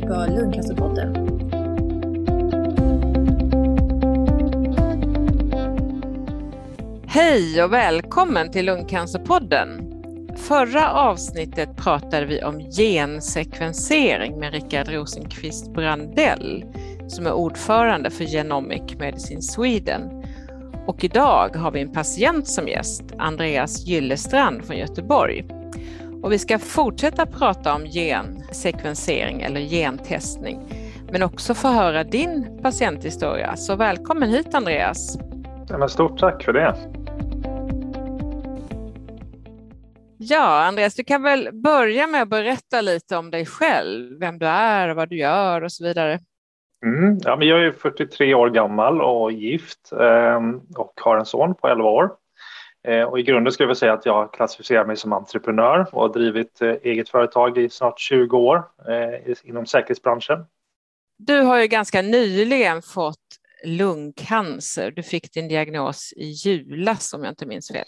ni på Lungcancerpodden. Hej och välkommen till Lungcancerpodden. Förra avsnittet pratade vi om gensekvensering med Rickard Rosenqvist Brandell som är ordförande för Genomic Medicine Sweden. Och idag har vi en patient som gäst, Andreas Gyllestrand från Göteborg. Och vi ska fortsätta prata om gen gensekvensering eller gentestning, men också få höra din patienthistoria. Så välkommen hit Andreas! Ja, stort tack för det! Ja, Andreas, du kan väl börja med att berätta lite om dig själv, vem du är, vad du gör och så vidare. Mm, ja, men jag är 43 år gammal och gift eh, och har en son på 11 år. Eh, och I grunden skulle jag säga att jag klassificerar mig som entreprenör och har drivit eh, eget företag i snart 20 år eh, inom säkerhetsbranschen. Du har ju ganska nyligen fått lungcancer. Du fick din diagnos i julas om jag inte minns fel.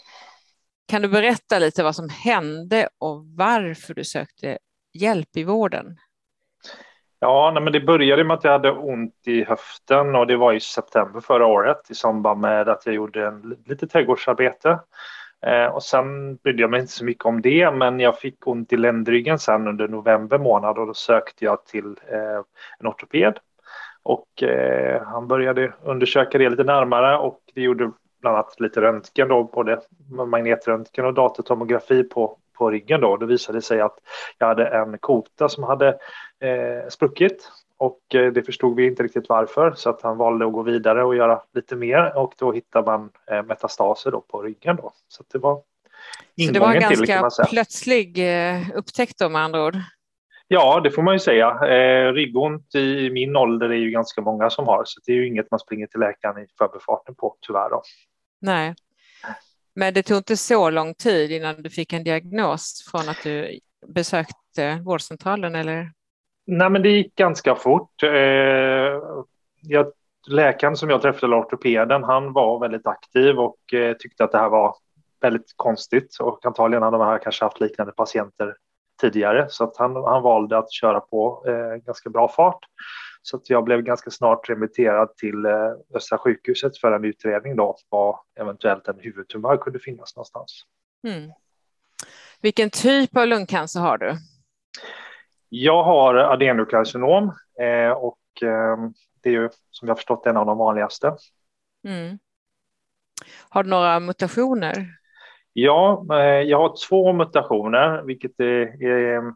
Kan du berätta lite vad som hände och varför du sökte hjälp i vården? Ja, nej, men det började med att jag hade ont i höften och det var i september förra året i samband med att jag gjorde en, lite trädgårdsarbete. Eh, och sen brydde jag mig inte så mycket om det, men jag fick ont i ländryggen sen under november månad och då sökte jag till eh, en ortoped. Och eh, han började undersöka det lite närmare och det gjorde bland annat lite röntgen då, både magnetröntgen och datortomografi på, på ryggen då. Det visade sig att jag hade en kota som hade eh, spruckit och eh, det förstod vi inte riktigt varför så att han valde att gå vidare och göra lite mer och då hittar man eh, metastaser då på ryggen då. Så det var Så det var en ganska till, plötslig eh, upptäckt då med andra ord? Ja, det får man ju säga. Eh, ryggont i min ålder är ju ganska många som har, så det är ju inget man springer till läkaren i förbifarten på, tyvärr. Då. Nej. Men det tog inte så lång tid innan du fick en diagnos från att du besökte vårdcentralen, eller? Nej, men det gick ganska fort. Eh, jag, läkaren som jag träffade, ortopeden, han var väldigt aktiv och eh, tyckte att det här var väldigt konstigt och antagligen hade han kanske haft liknande patienter tidigare så att han, han valde att köra på eh, ganska bra fart. Så att jag blev ganska snart remitterad till eh, Östra sjukhuset för en utredning då var eventuellt en huvudtumör kunde finnas någonstans. Mm. Vilken typ av lungcancer har du? Jag har adenokarcinom eh, och eh, det är ju som jag förstått en av de vanligaste. Mm. Har du några mutationer? Ja, jag har två mutationer, vilket är, är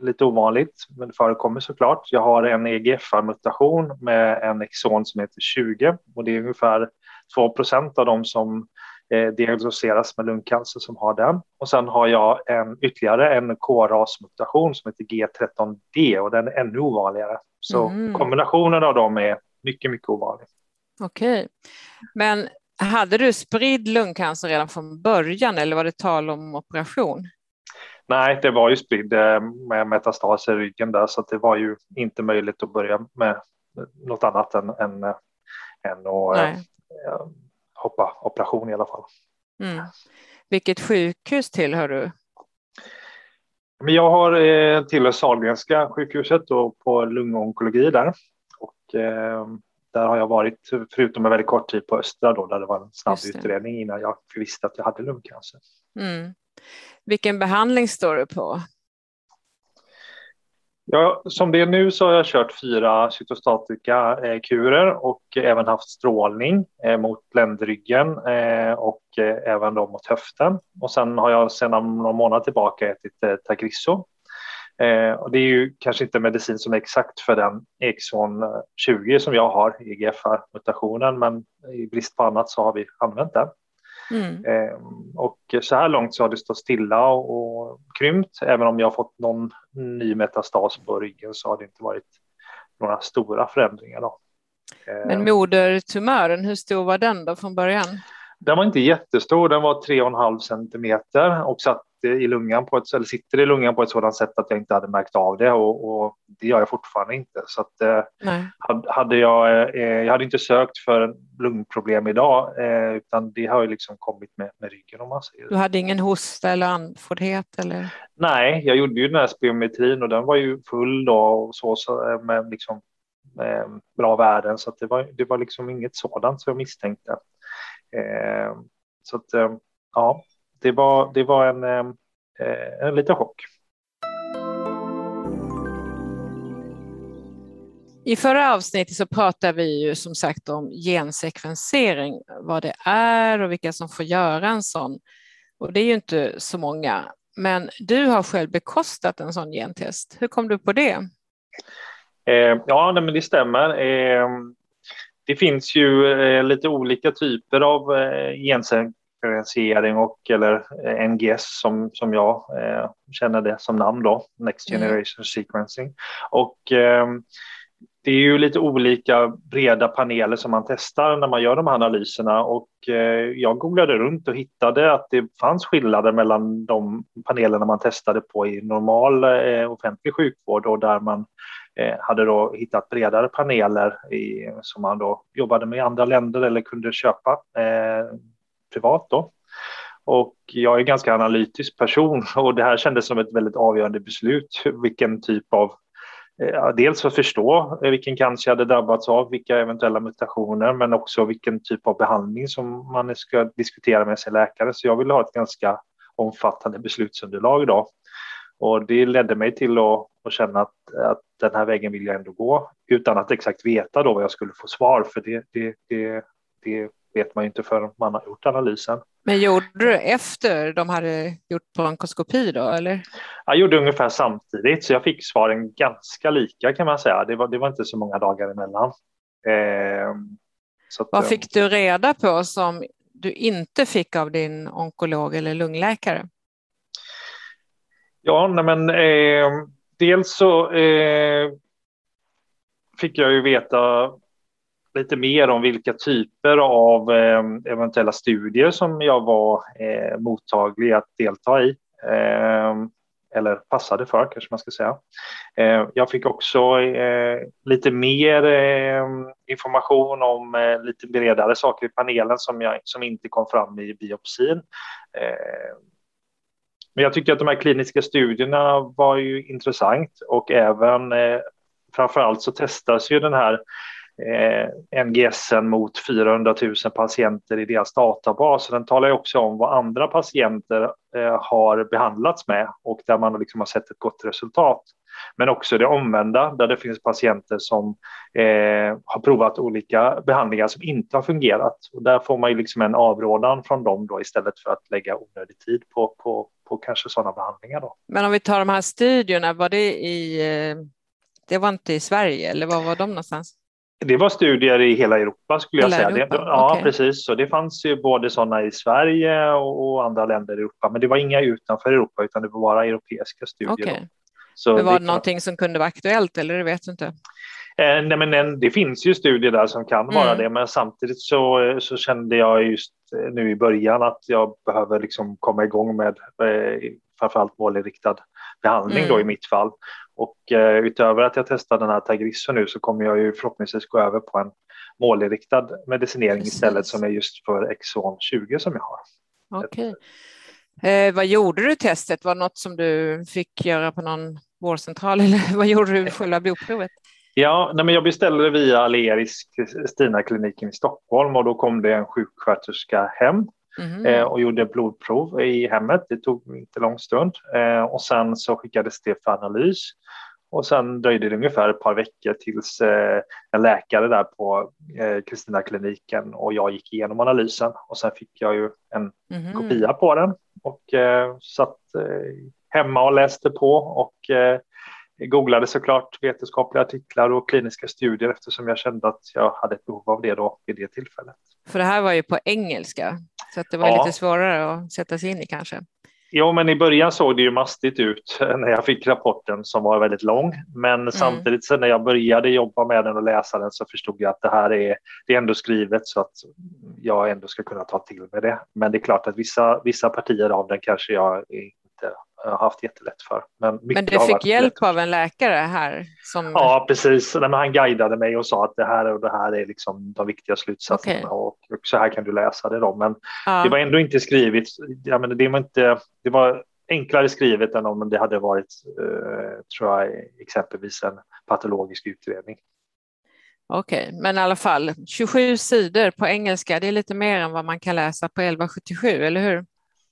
lite ovanligt, men det förekommer såklart. Jag har en EGFR-mutation med en exon som heter 20 och det är ungefär 2% av de som eh, diagnostiseras med lungcancer som har den. Och sen har jag en, ytterligare en KRAS-mutation som heter G13D och den är ännu ovanligare. Så mm. kombinationen av dem är mycket, mycket ovanlig. Okej, okay. men hade du spridd lungcancer redan från början eller var det tal om operation? Nej, det var ju spridd eh, med metastaser i ryggen där så det var ju inte möjligt att börja med något annat än, än, än att Nej. Eh, hoppa operation i alla fall. Mm. Vilket sjukhus tillhör du? Men jag har eh, Sahlgrenska sjukhuset och på lungonkologi där. Och, eh, där har jag varit, förutom en väldigt kort tid på Östra då, där det var en snabb utredning innan jag visste att jag hade lungcancer. Mm. Vilken behandling står du på? Ja, som det är nu så har jag kört fyra cytostatika eh, kurer och även haft strålning eh, mot ländryggen eh, och eh, även då mot höften. Och sen har jag sedan några månader tillbaka ätit eh, Tagrisso Eh, och det är ju kanske inte medicin som är exakt för den exon 20 eh, som jag har, EGFR-mutationen, men i brist på annat så har vi använt den. Mm. Eh, och så här långt så har det stått stilla och, och krympt. Även om jag fått någon ny metastas på ryggen så har det inte varit några stora förändringar. Då. Men modertumören, hur stor var den då från början? Den var inte jättestor, den var 3,5 centimeter och satt i lungan på ett, eller sitter i lungan på ett sådant sätt att jag inte hade märkt av det och, och det gör jag fortfarande inte. Så att, eh, hade jag, eh, jag hade inte sökt för lungproblem idag eh, utan det har ju liksom kommit med, med ryggen om man säger. Du hade ingen hosta eller andfåddhet? Eller? Nej, jag gjorde ju den här spirometrin och den var ju full då och så, så eh, med liksom med bra värden så det var det var liksom inget sådant som jag misstänkte. Eh, så att ja, det var, det var en, eh, en liten chock. I förra avsnittet så pratade vi ju som sagt om gensekvensering, vad det är och vilka som får göra en sån. Och det är ju inte så många. Men du har själv bekostat en sån gentest. Hur kom du på det? Eh, ja, men det stämmer. Eh, det finns ju eh, lite olika typer av eh, gensekvensering och eller eh, NGS som, som jag eh, känner det som namn då, Next mm. Generation mm. Sequencing. Och eh, det är ju lite olika breda paneler som man testar när man gör de här analyserna och eh, jag googlade runt och hittade att det fanns skillnader mellan de panelerna man testade på i normal eh, offentlig sjukvård och där man eh, hade då hittat bredare paneler i, som man då jobbade med i andra länder eller kunde köpa privat då. Och jag är en ganska analytisk person och det här kändes som ett väldigt avgörande beslut, vilken typ av eh, dels att förstå eh, vilken cancer jag hade drabbats av, vilka eventuella mutationer, men också vilken typ av behandling som man ska diskutera med sin läkare. Så jag ville ha ett ganska omfattande beslutsunderlag idag. Och det ledde mig till att, att känna att, att den här vägen vill jag ändå gå utan att exakt veta då vad jag skulle få svar, för det, det, det, det vet man ju inte förrän man har gjort analysen. Men gjorde du efter de hade gjort bronkoskopi då eller? Jag gjorde ungefär samtidigt så jag fick svaren ganska lika kan man säga. Det var, det var inte så många dagar emellan. Eh, att, Vad fick du reda på som du inte fick av din onkolog eller lungläkare? Ja, nej men eh, dels så eh, fick jag ju veta lite mer om vilka typer av eh, eventuella studier som jag var eh, mottaglig att delta i. Eh, eller passade för kanske man ska säga. Jag fick också lite mer information om lite bredare saker i panelen som, jag, som inte kom fram i biopsin. Men jag tycker att de här kliniska studierna var ju intressant och även framför allt så testas ju den här eh, NGSen mot 400 000 patienter i deras databas. Den talar också om vad andra patienter eh, har behandlats med och där man liksom har sett ett gott resultat. Men också det omvända, där det finns patienter som eh, har provat olika behandlingar som inte har fungerat. Och där får man ju liksom en avrådan från dem då, istället för att lägga onödig tid på, på, på kanske sådana behandlingar. Då. Men om vi tar de här studierna, var det i eh, det var inte i Sverige eller var var de någonstans? Det var studier i hela Europa skulle jag hela säga. Det, ja, okay. precis. Så det fanns ju både sådana i Sverige och, andra länder i Europa, men det var inga utanför Europa utan det var bara europeiska studier. Okay. Så men var det, det någonting som kunde vara aktuellt eller det vet du inte? Eh, nej, men en, det finns ju studier där som kan mm. vara det, men samtidigt så, så kände jag just eh, nu i början att jag behöver liksom komma igång med eh, framförallt målinriktad behandling mm. då i mitt fall. Och eh, utöver att jag testar den här Tagrisso nu så kommer jag ju förhoppningsvis gå över på en målinriktad medicinering Precis. istället som är just för Exon 20 som jag har. Okej. Eh, vad gjorde du testet? Var det något som du fick göra på någon vårdcentral eller vad gjorde du själva blodprovet? Ja, nej men jag beställde via Aleris Stina-kliniken i Stockholm och då kom det en sjuksköterska hem mm. eh, och gjorde blodprov i hemmet. Det tog inte lång stund eh, och sen så skickades det för analys. Och sen dröjde det ungefär ett par veckor tills eh, en läkare där på eh, Kristina-kliniken och jag gick igenom analysen och sen fick jag ju en mm. kopia på den och eh, satt eh, hemma och läste på och googlade såklart vetenskapliga artiklar och kliniska studier eftersom jag kände att jag hade ett behov av det då vid det tillfället. För det här var ju på engelska, så att det var ja. lite svårare att sätta sig in i kanske. Jo, men i början såg det ju mastigt ut när jag fick rapporten som var väldigt lång. Men mm. samtidigt så när jag började jobba med den och läsa den så förstod jag att det här är, det är ändå skrivet så att jag ändå ska kunna ta till mig det. Men det är klart att vissa, vissa partier av den kanske jag inte haft jättelätt för. Men, men du fick hjälp lätt. av en läkare här? Som... Ja, precis. Nej, han guidade mig och sa att det här och det här är liksom de viktiga slutsatserna okay. och, så här kan du läsa det. Då. Men ja. det var ändå inte skrivet. Ja, men det, var inte, det var enklare skrivet än om det hade varit, eh, tror jag, exempelvis en patologisk utredning. Okej, okay, men i alla fall 27 sidor på engelska, det är lite mer än vad man kan läsa på 1177, eller hur?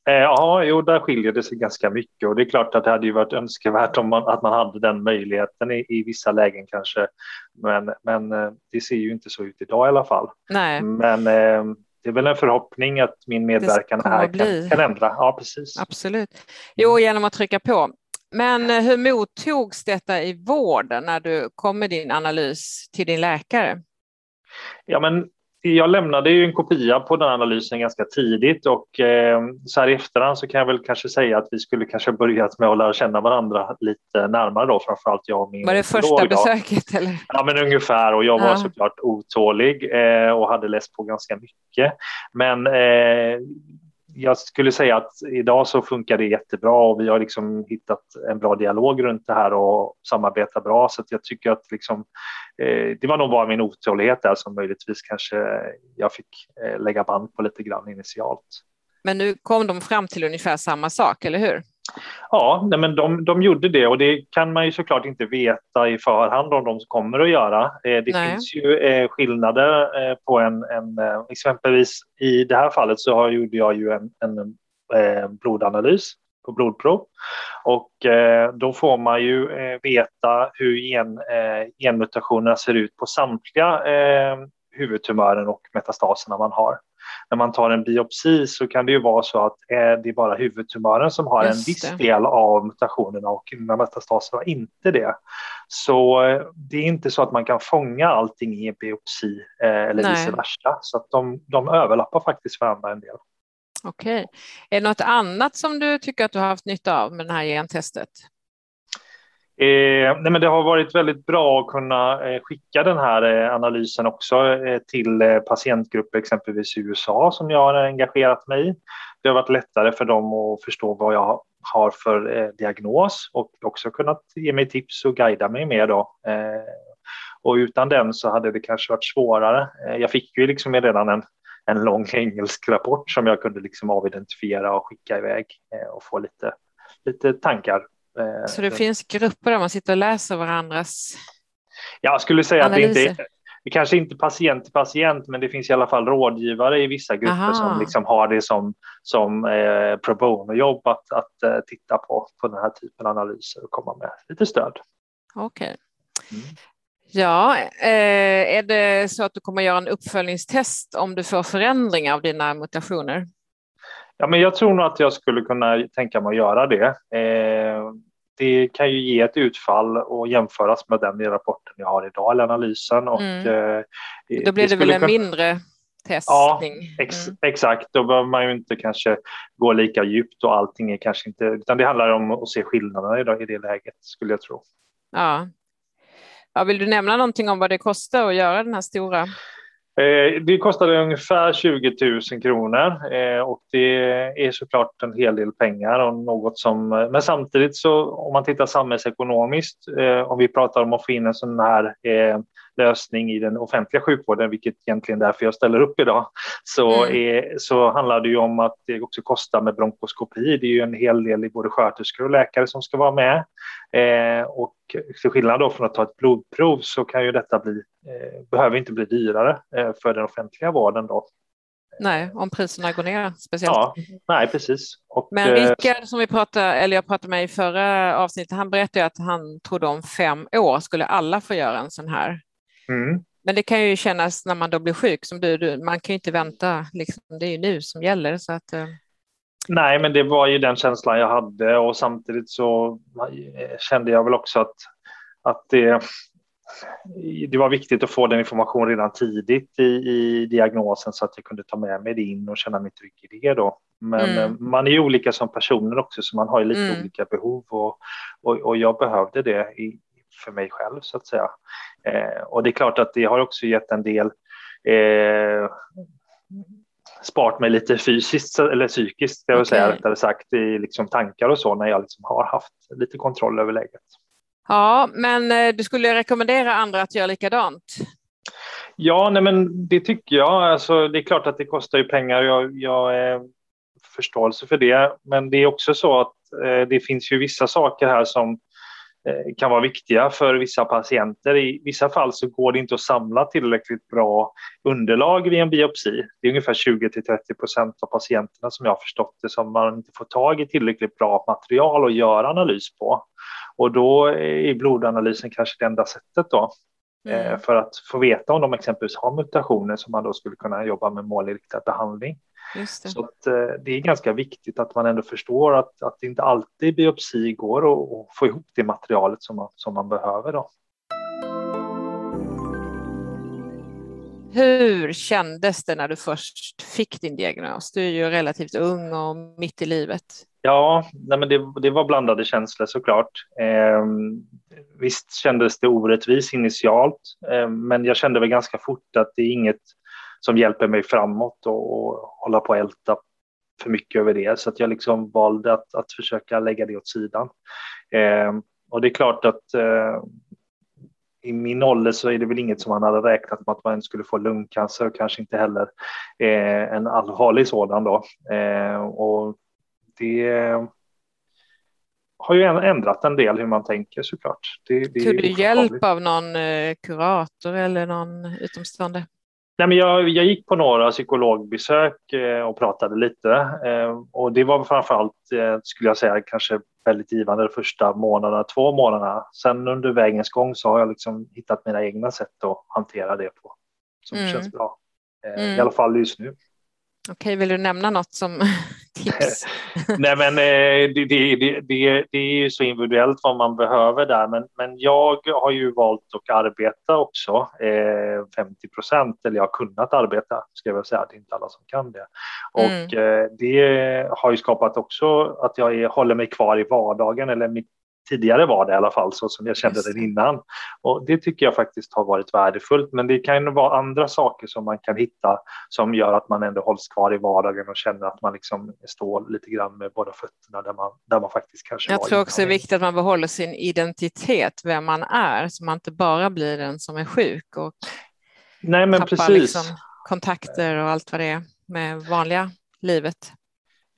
Eh, ja, jo, där skiljer det sig ganska mycket och det är klart att det hade ju varit önskvärt om man, att man hade den möjligheten i, i vissa lägen kanske. Men, men eh, det ser ju inte så ut idag i alla fall. Nej. Men eh, det är väl en förhoppning att min medverkan här kan, kan, ändra. Ja, precis. Absolut. Jo, genom att trycka på. Men hur mottogs detta i vården när du kom med din analys till din läkare? Ja, men jag lämnade ju en kopia på den analysen ganska tidigt och eh, så här i efterhand så kan jag väl kanske säga att vi skulle kanske börjat med att lära känna varandra lite närmare då, framförallt jag och min Var det första då. besöket? Eller? Ja, men ungefär och jag var ja. såklart otålig eh, och hade läst på ganska mycket. Men eh, jag skulle säga att idag så funkar det jättebra och vi har liksom hittat en bra dialog runt det här och samarbetar bra. Så jag tycker att liksom, eh, det var nog bara min otålighet där som möjligtvis kanske jag fick eh, lägga band på lite grann initialt. Men nu kom de fram till ungefär samma sak, eller hur? Ja, nej, men de, de gjorde det och det kan man ju såklart inte veta i förhand om de kommer att göra. Eh, det nej. finns ju eh, skillnader eh, på en, en exempelvis i det här fallet så har, gjorde jag ju en, en blodanalys på blodprov och då får man ju veta hur gen, genmutationerna ser ut på samtliga huvudtumören och metastaserna man har när man tar en biopsi så kan det ju vara så att det är bara huvudtumören som har Just en viss det. del av mutationerna och metastaserna har inte det. Så eh, det är inte så att man kan fånga allting i en biopsi eh, eller Nej. vice versa. Så att de, de överlappar faktiskt varandra en del. Okej. Är det något annat som du tycker att du har haft nytta av med det här gentestet? Eh, nej men det har varit väldigt bra att kunna eh, skicka den här eh, analysen också eh, till eh, patientgrupper exempelvis i USA som jag har engagerat mig i. Det har varit lättare för dem att förstå vad jag har för eh, diagnos och också kunnat ge mig tips och guida mig mer. Då. Eh. och utan den så hade det kanske varit svårare. Eh, jag fick ju liksom redan en, en lång engelsk rapport som jag kunde liksom avidentifiera och skicka iväg eh, och få lite, lite tankar så det finns grupper där man sitter och läser varandras Jag skulle säga analyser. att det inte är, det kanske inte patient till patient, men det finns i alla fall rådgivare i vissa grupper Aha. som liksom har det som, som eh, pro bono-jobb att, att eh, titta på, på den här typen av analyser och komma med lite stöd. Okej. Okay. Mm. Ja, eh, är det så att du kommer göra en uppföljningstest om du får förändringar av dina mutationer? Ja, men jag tror nog att jag skulle kunna tänka mig att göra det. Eh, det kan ju ge ett utfall och jämföras med den rapporten jag har idag, eller analysen. Och, mm. eh, Då blir det, det väl en kunna... mindre testning? Ja, ex mm. exakt. Då behöver man ju inte kanske gå lika djupt och allting är kanske inte, utan det handlar om att se skillnaderna i det läget skulle jag tro. Ja. ja. Vill du nämna någonting om vad det kostar att göra den här stora Eh, det kostade ungefär 20 000 kronor eh, och det är såklart en hel del pengar och något som, eh, men samtidigt så om man tittar samhällsekonomiskt, om vi pratar om att få in en sån här lösning i den offentliga sjukvården, vilket egentligen är därför jag ställer upp idag, så, mm. är, så handlar det ju om att det också kostar med bronkoskopi. Det är ju en hel del i både sköterskor och läkare som ska vara med. Eh, och till skillnad då från att ta ett blodprov så kan ju detta bli, eh, behöver inte bli dyrare eh, för den offentliga vården då. Nej, om priserna går ner speciellt. Ja, nej precis. Och, Men eh, Rickard som vi pratade, eller jag pratade med i förra avsnittet, han berättade att han trodde om fem år skulle alla få göra en sån här Mm. Men det kan ju kännas när man då blir sjuk som du, du man kan ju inte vänta, liksom, det är ju nu som gäller. Så att, uh... Nej, men det var ju den känslan jag hade och samtidigt så kände jag väl också att, att det, det var viktigt att få den information redan tidigt i, i diagnosen så att jag kunde ta med mig det in och känna mig trygg i det då. Men mm. Eh, man är ju olika som personer också så man har ju lite mm. olika behov och, och, och, jag behövde det i, för mig själv så att säga. Eh, och det är klart att det har också gett en del eh, sparat mig lite fysiskt eller psykiskt, ska jag okay. säga rättare sagt, i liksom tankar och så när jag liksom har haft lite kontroll över läget. Ja, men eh, du skulle rekommendera andra att göra likadant? Ja, nej men det tycker jag. Alltså, det är klart att det kostar ju pengar. Jag, jag är förståelse för det. Men det är också så att eh, det finns ju vissa saker här som Eh, kan vara viktiga för vissa patienter. I vissa fall så går det inte att samla tillräckligt bra underlag vid en biopsi. Det är ungefär 20 till 30 procent av patienterna som jag har förstått det som man inte får tag i tillräckligt bra material att göra analys på. Och då är blodanalysen kanske det enda sättet då eh, mm. för att få veta om de exempelvis har mutationer som man då skulle kunna jobba med målinriktad behandling. Så att, eh, det är ganska viktigt att man ändå förstår att, att det inte alltid biopsi går att få ihop det materialet som man, som man behöver. Då. Hur kändes det när du först fick din diagnos? Du är ju relativt ung och mitt i livet. Ja, nej men det, det var blandade känslor såklart. Eh, visst kändes det orättvis initialt, eh, men jag kände väl ganska fort att det är inget som hjälper mig framåt och, och hålla på att älta för mycket över det. Så att jag liksom valde att, att försöka lägga det åt sidan. Eh, och det är klart att eh, i min ålder så är det väl inget som man hade räknat med att man skulle få lungcancer och kanske inte heller eh, en allvarlig sådan då. Eh, och det har ju ändrat en del hur man tänker såklart. Det, det Tog du hjälp av någon eh, kurator eller någon utomstående? Nej, men jag, jag gick på några psykologbesök eh, och pratade lite. Eh, och det var framförallt, eh, skulle jag säga, kanske väldigt givande de första månaderna, två månaderna. Sen under vägens gång så har jag liksom hittat mina egna sätt att hantera det på som mm. känns bra. Mm. I alla fall just nu. Okej, vill du nämna något som tips? Nej, men eh, det, det, det, det, är ju så individuellt vad man behöver där, men, men jag har ju valt att arbeta också eh, 50 procent, eller jag har kunnat arbeta, ska jag väl säga, det är inte alla som kan det. Och mm. eh, det har ju skapat också att jag är, håller mig kvar i vardagen, eller mitt tidigare var det i alla fall så som jag kände den innan. Och det tycker jag faktiskt har varit värdefullt. Men det kan vara andra saker som man kan hitta som gör att man ändå hålls kvar i vardagen och känner att man liksom står lite grann med båda fötterna där man, där man faktiskt kanske Jag tror också det är viktigt att man behåller sin identitet, vem man är, så man inte bara blir den som är sjuk och Nej, men tappar precis. Liksom kontakter och allt vad det är med vanliga livet.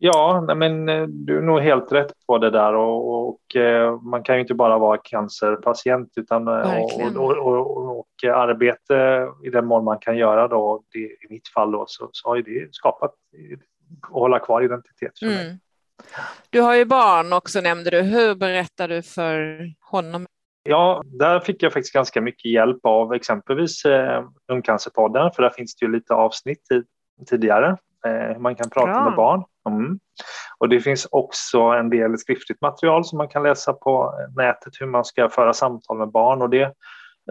Ja, men eh, du är nog helt rätt på det där och, och eh, man kan ju inte bara vara cancerpatient utan eh, och, och, och, arbete i den mån man kan göra då, det, i mitt fall då, så, så har ju det skapat att hålla kvar identitet för mig. Mm. Du har ju barn också nämnde du. Hur berättar du för honom? Ja, där fick jag faktiskt ganska mycket hjälp av exempelvis eh, Ungcancerpodden, för där finns det ju lite avsnitt tidigare hur man kan prata Bra. med barn. Mm. Och det finns också en del skriftligt material som man kan läsa på nätet hur man ska föra samtal med barn och det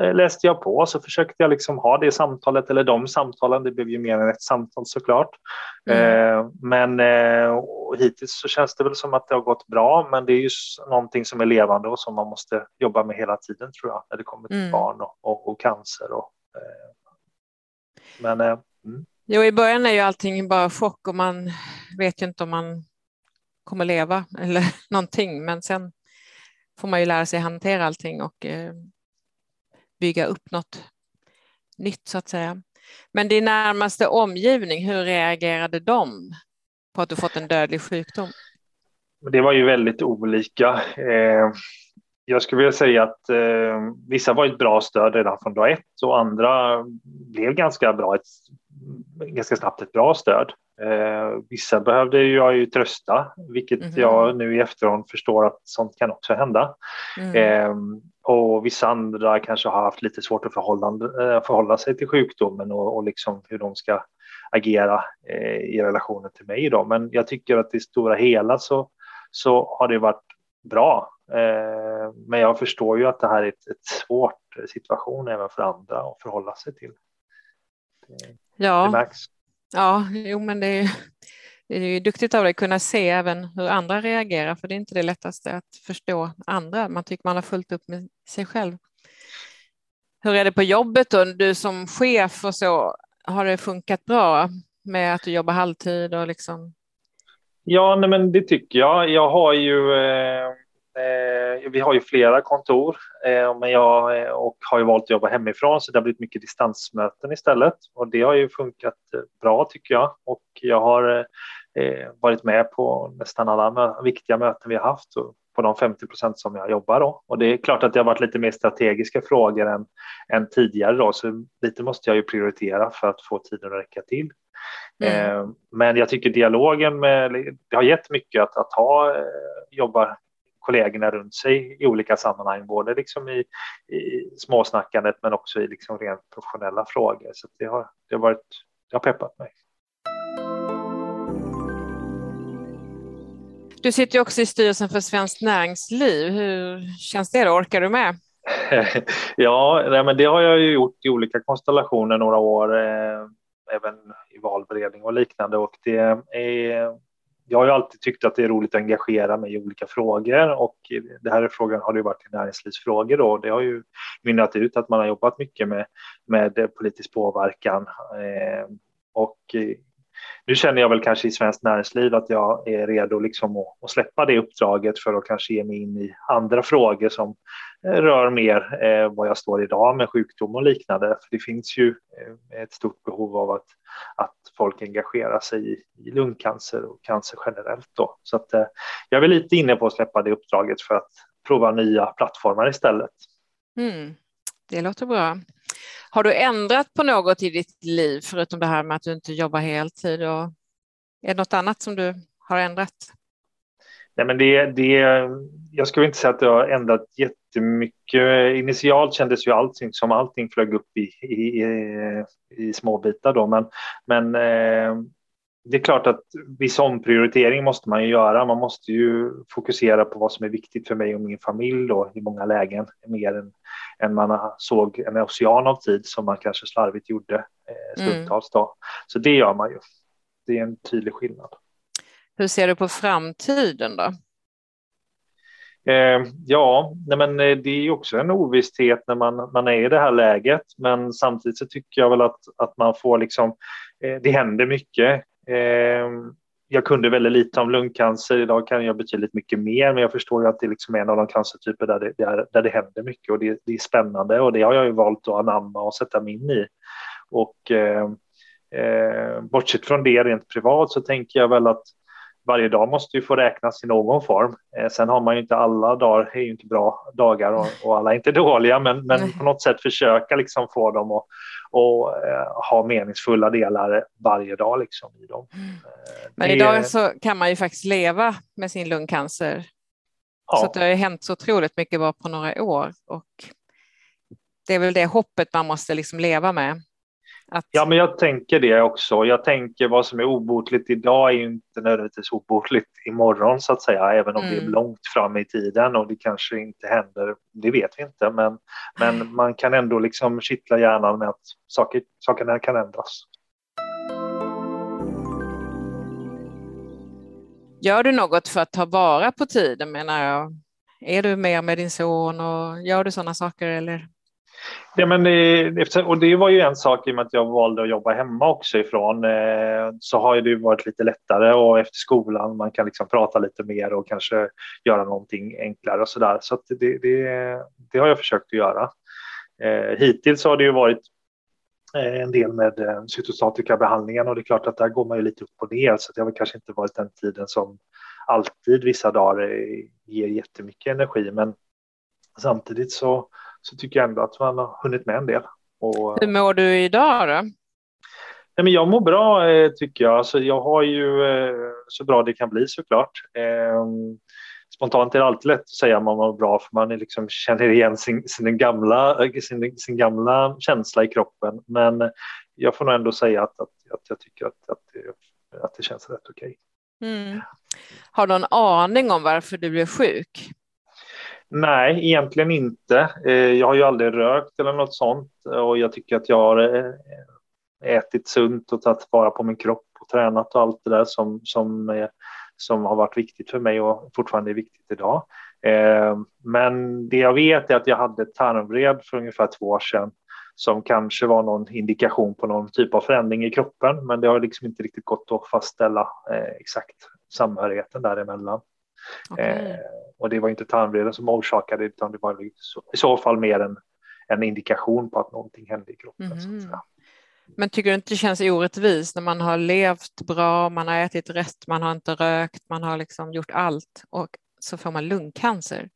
eh, läste jag på så försökte jag liksom ha det samtalet eller de samtalen. Det blev ju mer än ett samtal såklart. Mm. Eh, men eh, hittills så känns det väl som att det har gått bra, men det är ju någonting som är levande och som man måste jobba med hela tiden tror jag när det kommer till mm. barn och, och, och cancer. Och, eh, men mm. Jo, i början är ju allting bara chock och man vet ju inte om man kommer leva eller någonting, men sen får man ju lära sig hantera allting och eh, bygga upp något nytt så att säga. Men din närmaste omgivning, hur reagerade de på att du fått en dödlig sjukdom? Det var ju väldigt olika. Eh, jag skulle vilja säga att eh, vissa var ett bra stöd redan från dag ett och andra blev ganska bra, ganska snabbt ett bra stöd. Eh, vissa behövde jag ju trösta, vilket mm jag nu i efterhand förstår att sånt kan också hända. Mm. Eh, och vissa andra kanske har haft lite svårt att förhålla, eh, förhålla sig till sjukdomen och, och liksom hur de ska agera eh, i relationen till mig. Då. Men jag tycker att i stora hela så, så har det varit bra. Eh, men jag förstår ju att det här är ett, ett svårt situation även för andra att förhålla sig till. Ja. märks. Ja, jo, men det är, det är ju duktigt av dig att kunna se även hur andra reagerar, för det är inte det lättaste att förstå andra. Man tycker man har fullt upp med sig själv. Hur är det på jobbet då? Du som chef och så, har det funkat bra med att du jobbar halvtid och liksom? Ja, nej, men det tycker jag. Jag har ju Eh, vi har ju flera kontor, eh, men jag eh, och har ju valt att jobba hemifrån så det har blivit mycket distansmöten istället och det har ju funkat bra tycker jag och jag har varit med på nästan alla viktiga möten vi har haft på de 50 procent som jag jobbar då. Och det är klart att det har varit lite mer strategiska frågor än, än tidigare då, så lite måste jag ju prioritera för att få tiden att räcka till. Mm. Men jag tycker dialogen med, det har gett mycket att, att ha, jobba kollegorna runt sig i olika sammanhang, både liksom i, i småsnackandet men också i liksom rent professionella frågor. Så det har, det har, varit, det har peppat mig. Du sitter ju också i styrelsen för Svenskt Näringsliv. Hur känns det? Då? Orkar du med? ja, men det har jag ju gjort i olika konstellationer några år, eh, även i valberedning och liknande. Och det är jag har ju alltid tyckt att det är roligt att engagera mig i olika frågor och det här är frågan har det varit i näringslivsfrågor då. Det har ju mynnat ut att man har jobbat mycket med, med politisk påverkan eh, och eh, nu känner jag väl kanske i svenskt näringsliv att jag är redo liksom att, att släppa det uppdraget för att kanske ge mig in i andra frågor som eh, rör mer eh, vad jag står idag med sjukdom och liknande. För det finns ju eh, ett stort behov av att, att folk engagerar sig i, i lungcancer och cancer generellt. Då. Så att, eh, jag är väl lite inne på att släppa det uppdraget för att prova nya plattformar istället. Mm, det låter bra. Har du ändrat på något i ditt liv förutom det här med att du inte jobbar heltid? Och är det något annat som du har ändrat? Nej, men det, det, jag skulle inte säga att det har ändrat jättemycket. Initialt kändes ju allting som allting flög upp i, i, i små bitar då, men, men eh, det är klart att viss omprioritering måste man ju göra. Man måste ju fokusera på vad som är viktigt för mig och min familj då i många lägen mer än, än man såg en ocean av tid som man kanske slarvigt gjorde eh, stundtals. Då. Så det gör man ju. Det är en tydlig skillnad. Hur ser du på framtiden då? Eh, ja, nej men eh, det är också en ovisshet när man, man är i det här läget, men samtidigt så tycker jag väl att, att man får liksom, eh, det händer mycket. Ehm, jag kunde väldigt lite om lungcancer. Idag kan jag betydligt mycket mer, men jag förstår ju att det liksom är en av de cancertyper där det, där, där det händer mycket och det, det, är spännande och det har jag ju valt att anamma och sätta mig in i. Och eh, eh, bortsett från det rent privat så tänker jag väl att varje dag måste ju få räknas i någon form. Eh, sen har man ju inte alla dagar, är ju inte bra dagar och, och alla är inte dåliga, men, men på något sätt försöka liksom få dem att och, eh, ha meningsfulla delar varje dag liksom i dem. Mm. Eh, men det... idag så kan man ju faktiskt leva med sin lungcancer. Ja. Så det har ju hänt så otroligt mycket bara på några år och det är väl det hoppet man måste liksom leva med. Att... Ja, men jag tänker det också. Jag tänker vad som är obotligt idag är inte nödvändigtvis obotligt imorgon så att säga, även om mm. det är mm. långt fram i tiden och det kanske inte händer. Det vet vi inte, men, men man kan ändå liksom kittla hjärnan med att saker, sakerna kan ändras. Gör du något för att ta vara på tiden menar jag? Är du mer med din son och gör du sådana saker eller? Ja, men, eh, och det var ju en sak i och med att jag valde att jobba hemma också ifrån eh, så har det varit lite lättare och efter skolan man kan liksom prata lite mer och kanske göra någonting enklare och så där. Så det, det, det, har jag försökt att göra. Eh, hittills har det ju varit en del med cytostatikabehandlingen och det är klart att där går man ju lite upp och ner så det har väl kanske inte varit den tiden som alltid vissa dagar ger jättemycket energi men samtidigt så så tycker jag ändå att man har hunnit med en del. Och, Hur mår du idag då? Nej, men jag mår bra eh, tycker jag. Alltså, jag har ju eh, så bra det kan bli såklart. Eh, spontant är det alltid lätt att säga att man mår bra för man liksom känner igen sin, sin, gamla, sin, sin gamla känsla i kroppen. Men jag får nog ändå säga att, att, att jag tycker att, att, det, att det känns rätt okej. Okay. Mm. Har du någon aning om varför du blev sjuk? Nej, egentligen inte. Eh, jag har ju aldrig rökt eller något sånt och jag tycker att jag har eh, ätit sunt och tagit vara på min kropp och tränat och allt det där som, som, eh, som har varit viktigt för mig och fortfarande är viktigt idag. Men det jag vet är att jag hade tarmvred för ungefär två år sedan som kanske var någon indikation på någon typ av förändring i kroppen. Men det har liksom inte riktigt gått att fastställa exakt samhörigheten däremellan. Okay. Eh, och det var inte tarmvreden som orsakade det utan det var i så fall mer en, en indikation på att någonting hände i kroppen. Mm. Men tycker du inte det känns orättvist när man har levt bra, man har ätit rätt, man har inte rökt, man har liksom gjort allt och så får man lungcancer?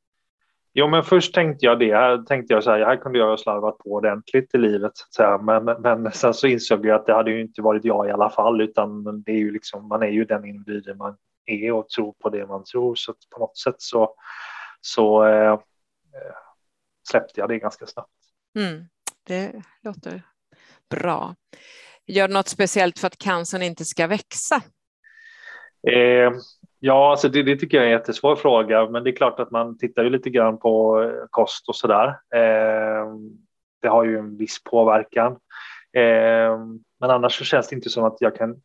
Jo, men först tänkte jag det. Här tänkte jag så här, här kunde jag ha slarvat på ordentligt i livet. Så här, men, men sen så insåg jag att det hade ju inte varit jag i alla fall, utan det är ju liksom, man är ju den individen man är och tror på det man tror. Så på något sätt så, så eh, släppte jag det ganska snabbt. Mm, det låter bra. Gör något speciellt för att cancern inte ska växa? Eh, ja, alltså det, det, tycker jag är en jättesvår fråga, men det är klart att man tittar ju lite grann på eh, kost och sådär. Eh, det har ju en viss påverkan. Eh, men annars så känns det inte som att jag kan.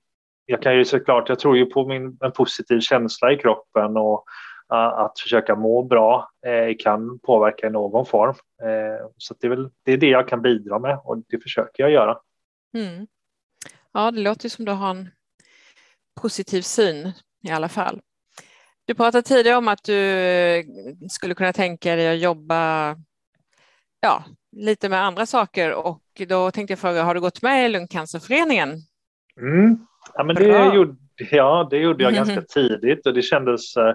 Jag kan ju såklart, jag tror ju på min, en positiv känsla i kroppen och uh, att försöka må bra uh, kan påverka i någon form. Uh, så det är väl det, är det jag kan bidra med och det försöker jag göra. Mm. Ja, det låter som du har en positiv syn i alla fall. Du pratade tidigare om att du skulle kunna tänka dig att jobba ja, lite med andra saker och då tänkte jag fråga, har du gått med i Lungcancerföreningen? Mm. Ja, men det, gjorde, ja, det gjorde jag ganska tidigt och det kändes eh,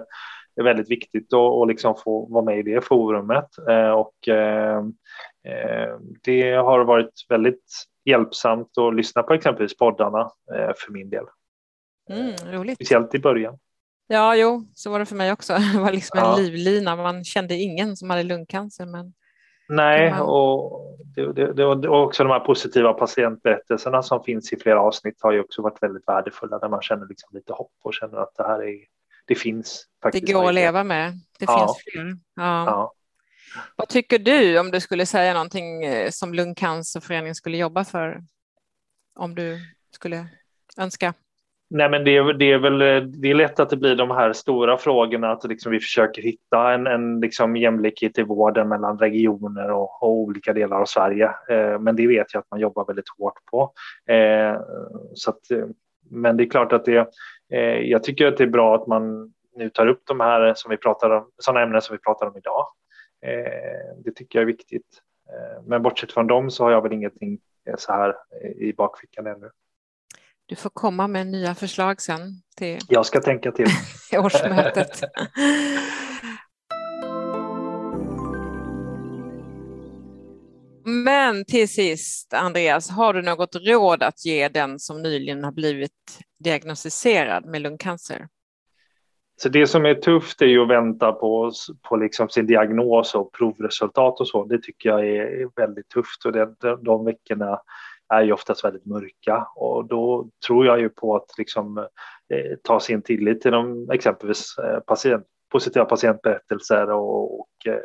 väldigt viktigt att, att liksom få vara med i det forumet. Eh, och, eh, det har varit väldigt hjälpsamt att lyssna på exempelvis poddarna för min del. Mm, roligt. Speciellt i början. Ja, jo, så var det för mig också. Det var liksom en ja. livlina. Man kände ingen som hade lungcancer. Men Nej, man... och det, det, det, och också de här positiva patientberättelserna som finns i flera avsnitt har ju också varit väldigt värdefulla där man känner liksom lite hopp och känner att det här är, det finns. Faktiskt det går att leva med. Det ja. finns fler. Ja. ja. Vad tycker du om du skulle säga någonting eh, som Lungcancerföreningen skulle jobba för? Om du skulle önska? Nej, men det, är, det är väl eh, det är lätt att det blir de här stora frågorna, att liksom vi försöker hitta en, en liksom jämlikhet i vården mellan regioner och, och olika delar av Sverige. Eh, men det vet jag att man jobbar väldigt hårt på. Eh, så att, eh, men det är klart att det, eh, jag tycker att det är bra att man nu tar upp de här som vi pratar om, sådana ämnen som vi pratar om idag. Eh, det tycker jag är viktigt. Eh, men bortsett från dem så har jag väl ingenting eh, så här i bakfickan ännu. Du får komma med nya förslag sen. Till Jag ska tänka till. årsmötet. Men till sist, Andreas, har du något råd att ge den som nyligen har blivit diagnostiserad med lungcancer? Så det som är tufft är ju att vänta på, på liksom sin diagnos och provresultat och så. Det tycker jag är väldigt tufft och det, de, de veckorna är ju oftast väldigt mörka och då tror jag ju på att liksom eh, ta sin tillit till de exempelvis eh, patient, positiva patientberättelser och, och eh,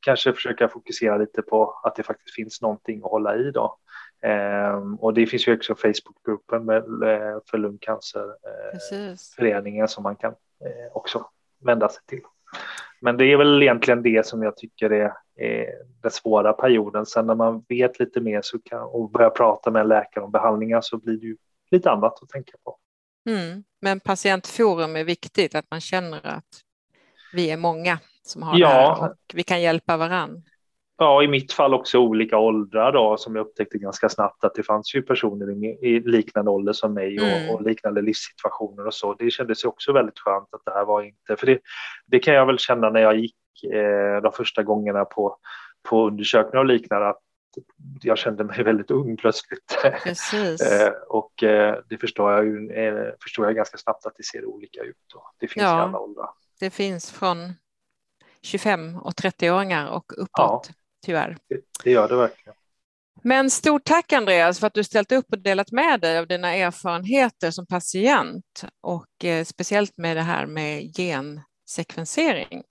kanske försöka fokusera lite på att det faktiskt finns någonting att hålla i då. Eh, och det finns ju också Facebookgruppen med, eh, för lungcancerföreningen eh, som man kan eh, också vända sig till. Men det är väl egentligen det som jag tycker är, är den svåra perioden. Sen när man vet lite mer så kan, och börjar prata med en läkare om behandlingar så blir det ju lite annat att tänka på. Mm. Men patientforum är viktigt, att man känner att vi är många som har ja. det här och vi kan hjälpa varann ja, i mitt fall också olika åldrar då, som jag upptäckte ganska snabbt att det fanns ju personer i, liknande ålder som mig och, mm. och, liknande livssituationer och så. Det kändes också väldigt skönt att det här var inte, för det, det kan jag väl känna när jag gick eh, de första gångerna på, på undersökningar och liknande, att jag kände mig väldigt ung plötsligt. eh, och eh, det förstår jag, ju, eh, förstår jag ganska snabbt att det ser olika ut. Då. Det finns ja, i alla åldrar. Det finns från 25 och 30-åringar och uppåt. Ja tyvärr. Det, gör det verkligen. Men stort tack Andreas för att du ställt upp och delat med dig av dina erfarenheter som patient och eh, speciellt med det här med gensekvensering.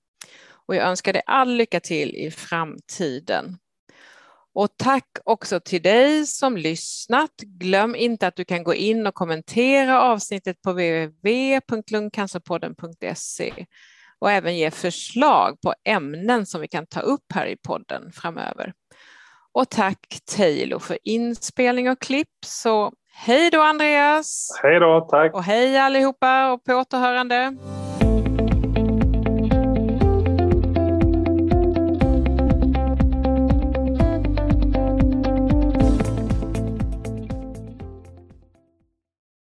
Och jag önskar dig all lycka till i framtiden. Och tack också till dig som lyssnat. Glöm inte att du kan gå in och kommentera avsnittet på www.lungcancerpodden.se och även ge förslag på ämnen som vi kan ta upp här i podden framöver. Och tack Taylor för inspelning och klipp. Så hej då Andreas! Hej då, tack! Och hej allihopa och på återhörande!